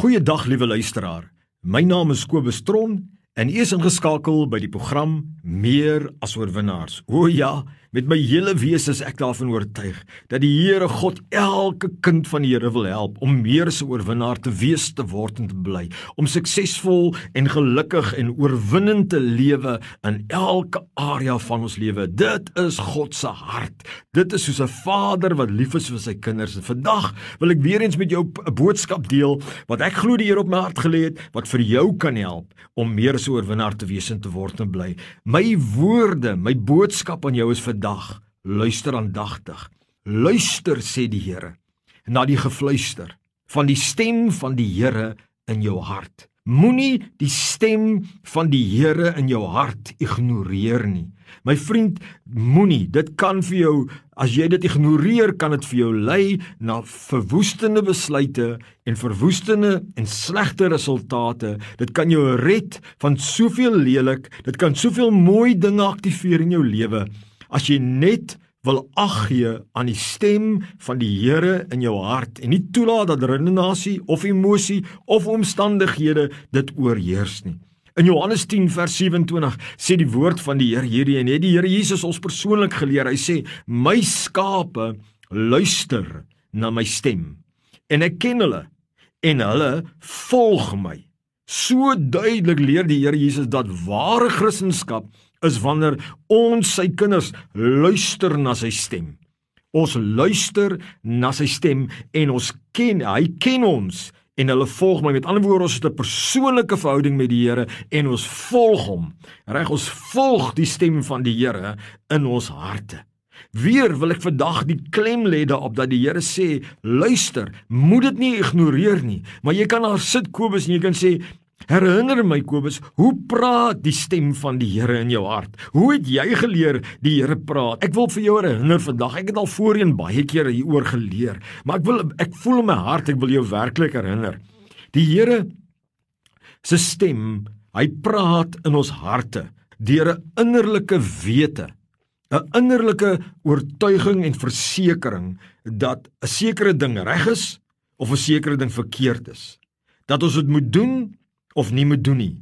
Goeiedag liewe luisteraar. My naam is Kobus Tron en u is ingeskakel by die program Meer as oorwinnaars. O ja, Met my hele wese is ek daarvan oortuig dat die Here God elke kind van die Here wil help om meer 'n oorwinnaar te wees te word en te bly, om suksesvol en gelukkig en oorwinnend te lewe in elke area van ons lewe. Dit is God se hart. Dit is soos 'n vader wat lief is vir sy kinders. En vandag wil ek weer eens met jou 'n boodskap deel wat ek glo die Here op my hart gelê het wat vir jou kan help om meer 'n oorwinnaar te wees en te word en bly. My woorde, my boodskap aan jou is vir dag luister aandagtig. Luister sê die Here na die gefluister van die stem van die Here in jou hart. Moenie die stem van die Here in jou hart ignoreer nie. My vriend, moenie. Dit kan vir jou as jy dit ignoreer, kan dit vir jou lei na verwoestende besluite en verwoestende en slegte resultate. Dit kan jou red van soveel lelik, dit kan soveel mooi dinge aktiveer in jou lewe as jy net wil ag gee aan die stem van die Here in jou hart en nie toelaat dat redenasie of emosie of omstandighede dit oorheers nie. In Johannes 10 vers 27 sê die woord van die Here hierdie en het die Here Jesus ons persoonlik geleer. Hy sê: "My skape luister na my stem en ek ken hulle en hulle volg my." So duidelik leer die Here Jesus dat ware Christendom is wanneer ons sy kinders luister na sy stem. Ons luister na sy stem en ons ken, hy ken ons en hulle volg my. Met ander woorde, ons het 'n persoonlike verhouding met die Here en ons volg hom. Reg, ons volg die stem van die Here in ons harte. Weer wil ek vandag die klem lê daarop dat die Here sê, luister, moed dit nie ignoreer nie, maar jy kan daar sit Kobus en jy kan sê, Herinner my Kobus, hoe praat die stem van die Here in jou hart? Hoe het jy geleer die Here praat? Ek wil vir jou herinner vandag. Ek het al voorheen baie kere hieroor geleer, maar ek wil ek voel in my hart ek wil jou werklik herinner. Die Here se stem, hy praat in ons harte deur 'n innerlike wete, 'n innerlike oortuiging en versekering dat 'n sekere ding reg is of 'n sekere ding verkeerd is. Dat ons dit moet doen of nie moet doen nie.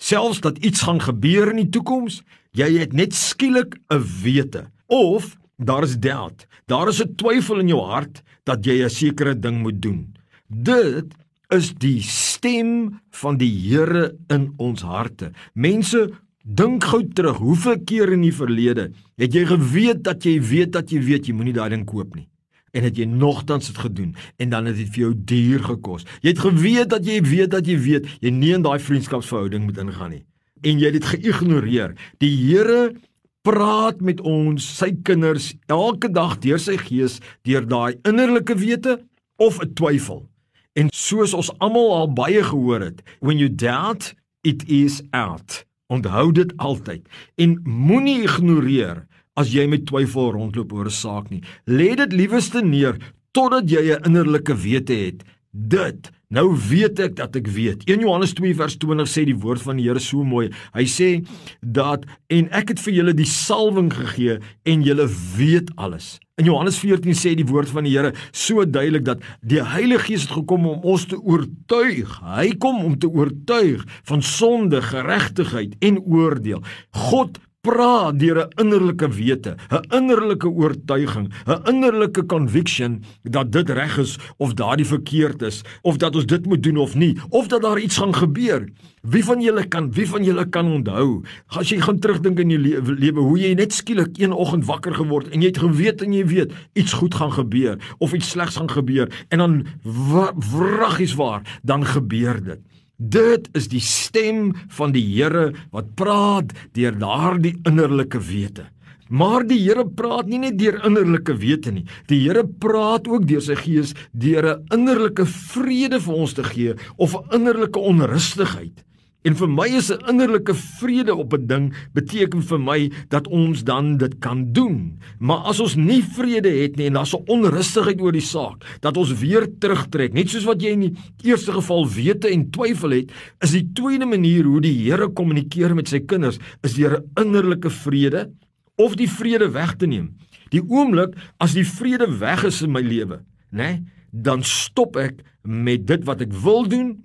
Selfs dat iets gaan gebeur in die toekoms, jy het net skielik 'n wete of daar is doubt. Daar is 'n twyfel in jou hart dat jy 'n sekere ding moet doen. Dit is die stem van die Here in ons harte. Mense Dink gou terug, hoeveel keer in die verlede het jy geweet dat jy weet dat jy weet jy moenie daai ding koop nie? En het jy nogtans dit gedoen en dan het dit vir jou duur gekos. Jy het geweet dat jy weet dat jy weet jy nie in daai vriendskapsverhouding moet ingaan nie en jy het dit geïgnoreer. Die Here praat met ons, sy kinders, elke dag deur sy gees, deur daai innerlike wete of 'n twyfel. En soos ons almal al baie gehoor het, when you doubt, it is out. Onthou dit altyd en moenie ignoreer as jy met twyfel rondloop oor 'n saak nie. Lê dit liewerste neer totdat jy 'n innerlike wete het. Dit nou weet ek dat ek weet. 1 Johannes 2 vers 20 sê die woord van die Here so mooi. Hy sê dat en ek het vir julle die salwing gegee en julle weet alles. In Johannes 14 sê die woord van die Here so duidelik dat die Heilige Gees het gekom om ons te oortuig. Hy kom om te oortuig van sonde, geregtigheid en oordeel. God praat deur 'n innerlike wete, 'n innerlike oortuiging, 'n innerlike conviction dat dit reg is of daardie verkeerd is of dat ons dit moet doen of nie of dat daar iets gaan gebeur. Wie van julle kan wie van julle kan onthou as jy gaan terugdink in jou lewe hoe jy net skielik een oggend wakker geword en jy het geweet en jy weet iets goed gaan gebeur of iets slegs gaan gebeur en dan wraggies waar dan gebeur dit. Dit is die stem van die Here wat praat deur daardie innerlike wete. Maar die Here praat nie net deur innerlike wete nie. Die Here praat ook deur sy gees deur 'n innerlike vrede vir ons te gee of 'n innerlike onrustigheid. En vir my is 'n innerlike vrede op 'n ding beteken vir my dat ons dan dit kan doen. Maar as ons nie vrede het nie en daar's 'n onrustigheid oor die saak, dat ons weer terugtrek, net soos wat jy in die eerste geval wete en twyfel het, is die tweede manier hoe die Here kommunikeer met sy kinders, is deur 'n innerlike vrede of die vrede weg te neem. Die oomblik as die vrede weg is in my lewe, né? Nee, dan stop ek met dit wat ek wil doen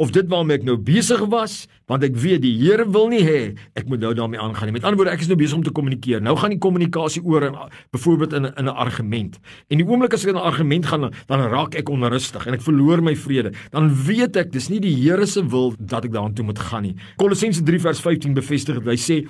of dit waarmee ek nou besig was, want ek weet die Here wil nie hê ek moet nou daarmee aangaan nie. Met ander woorde, ek is nou besig om te kommunikeer. Nou gaan die kommunikasie oor in byvoorbeeld in in 'n argument. En die oomblik as ek in 'n argument gaan, dan raak ek onrustig en ek verloor my vrede. Dan weet ek dis nie die Here se wil dat ek daartoe moet gaan nie. Kolossense 3 vers 15 bevestig dit. Hy sê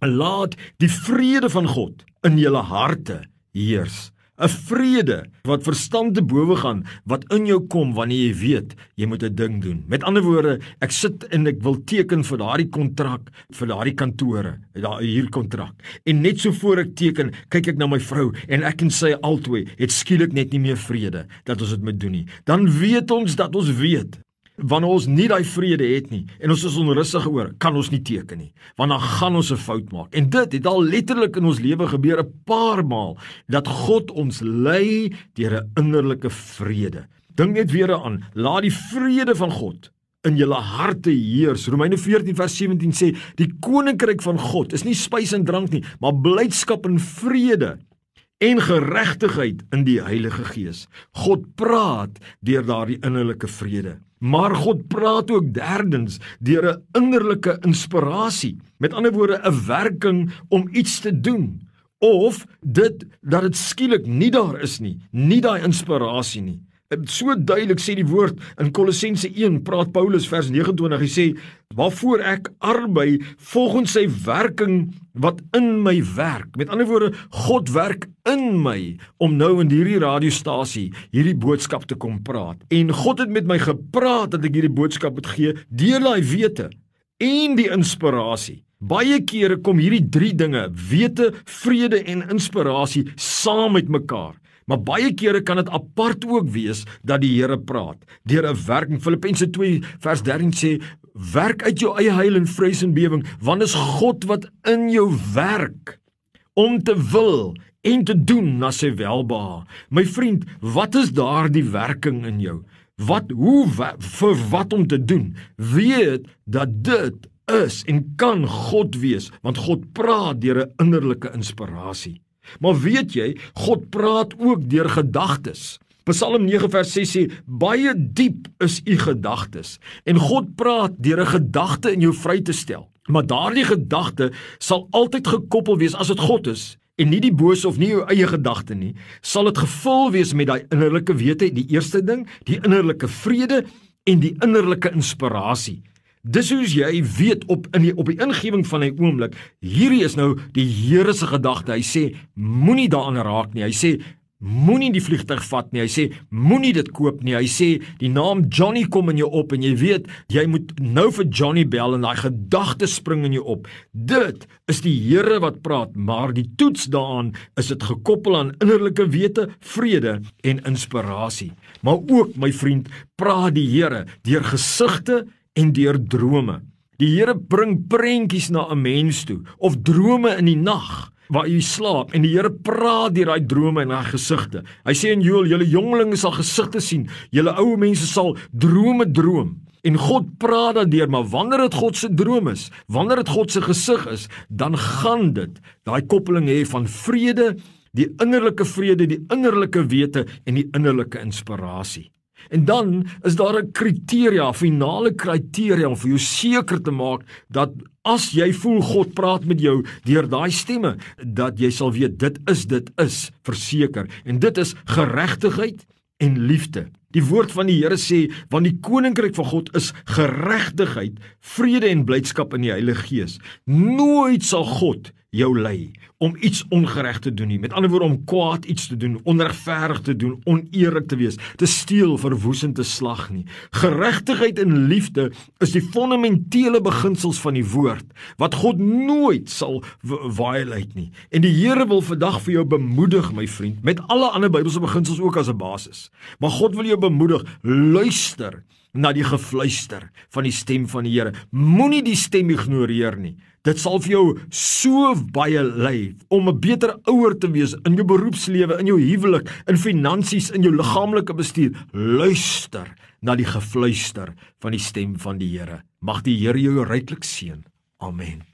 laat die vrede van God in julle harte heers. 'n vrede wat verstand te bowe gaan wat in jou kom wanneer jy weet jy moet 'n ding doen. Met ander woorde, ek sit en ek wil teken vir daardie kontrak vir daardie kantore, daai huurkontrak. En net so voor ek teken, kyk ek na my vrou en ek en sy altwee het skielik net nie meer vrede dat ons dit moet doen nie. Dan weet ons dat ons weet wanneer ons nie daai vrede het nie en ons is onrustig oor, kan ons nie teken nie, want dan gaan ons 'n fout maak. En dit het al letterlik in ons lewe gebeur 'n paar maal dat God ons lei deur 'n innerlike vrede. Dink net weer aan, laat die vrede van God in julle harte heers. Romeine 14 vers 17 sê die koninkryk van God is nie spys en drank nie, maar blydskap en vrede en geregtigheid in die Heilige Gees. God praat deur daardie innerlike vrede. Maar God praat ook derdens deur 'n innerlike inspirasie. Met ander woorde 'n werking om iets te doen of dit dat dit skielik nie daar is nie, nie daai inspirasie nie. So duidelik sê die woord in Kolossense 1 praat Paulus vers 29 hy sê waarvoor ek arbei volgens sy werking wat in my werk. Met ander woorde God werk in my om nou in hierdie radiostasie hierdie boodskap te kom praat. En God het met my gepraat dat ek hierdie boodskap moet gee deur daai wete en die inspirasie. Baie kere kom hierdie drie dinge wete vrede en inspirasie saam met mekaar Maar baie kere kan dit apart ook wees dat die Here praat deur 'n werking. Filippense 2 vers 13 sê: "Werk uit jou eie heil en vrees en bewering, want is God wat in jou werk om te wil en te doen na sy welbehae." My vriend, wat is daardie werking in jou? Wat hoe vir wat om te doen? Weet dat dit is en kan God wees, want God praat deur 'n innerlike inspirasie. Maar weet jy, God praat ook deur gedagtes. Psalm 9 vers 6 sê baie diep is u gedagtes en God praat deur 'n gedagte in jou vry te stel. Maar daardie gedagte sal altyd gekoppel wees as dit God is en nie die bose of nie jou eie gedagte nie, sal dit gevul wees met daai innerlike wete, die eerste ding, die innerlike vrede en die innerlike inspirasie. Dis hoe jy weet op in die op die ingewing van 'n oomblik, hierdie is nou die Here se gedagte. Hy sê moenie daaraan raak nie. Hy sê moenie die vliegtyg vat nie. Hy sê moenie dit koop nie. Hy sê die naam Johnny kom in jou op en jy weet jy moet nou vir Johnny bel en daai gedagte spring in jou op. Dit is die Here wat praat, maar die toets daaraan is dit gekoppel aan innerlike wete, vrede en inspirasie. Maar ook my vriend, praat die Here deur gesigte en deur drome. Die Here bring prentjies na 'n mens toe of drome in die nag waar jy slaap en die Here praat deur daai drome en daai gesigte. Hy sê in Joël, julle jongelinge sal gesigte sien, julle ou mense sal drome droom. En God praat daardeur, maar wanneer dit God se droom is, wanneer dit God se gesig is, dan gaan dit daai koppeling hê van vrede, die innerlike vrede, die innerlike wete en die innerlike inspirasie. En dan is daar 'n kriteria, finale kriteria om vir jou seker te maak dat as jy voel God praat met jou deur daai stemme, dat jy sal weet dit is dit is verseker en dit is geregtigheid en liefde. Die woord van die Here sê, want die koninkryk van God is geregtigheid, vrede en blydskap in die Heilige Gees. Nooit sal God jou lei om iets ongereg te doen nie. Met ander woorde om kwaad iets te doen, onregverdig te doen, oneerlik te wees, te steel, verwoesend te slag nie. Geregtigheid en liefde is die fundamentele beginsels van die woord wat God nooit sal violate nie. En die Here wil vandag vir jou bemoedig, my vriend, met alle ander Bybelse beginsels ook as 'n basis. Maar God wil jou bemoedig, luister na die gefluister van die stem van die Here. Moenie die stem ignoreer nie. Dit sal vir jou so baie lei om 'n beter ouer te wees in jou beroepslewe, in jou huwelik, in finansies, in jou liggaamlike bestuur. Luister na die gefluister van die stem van die Here. Mag die Here jou ryklik seën. Amen.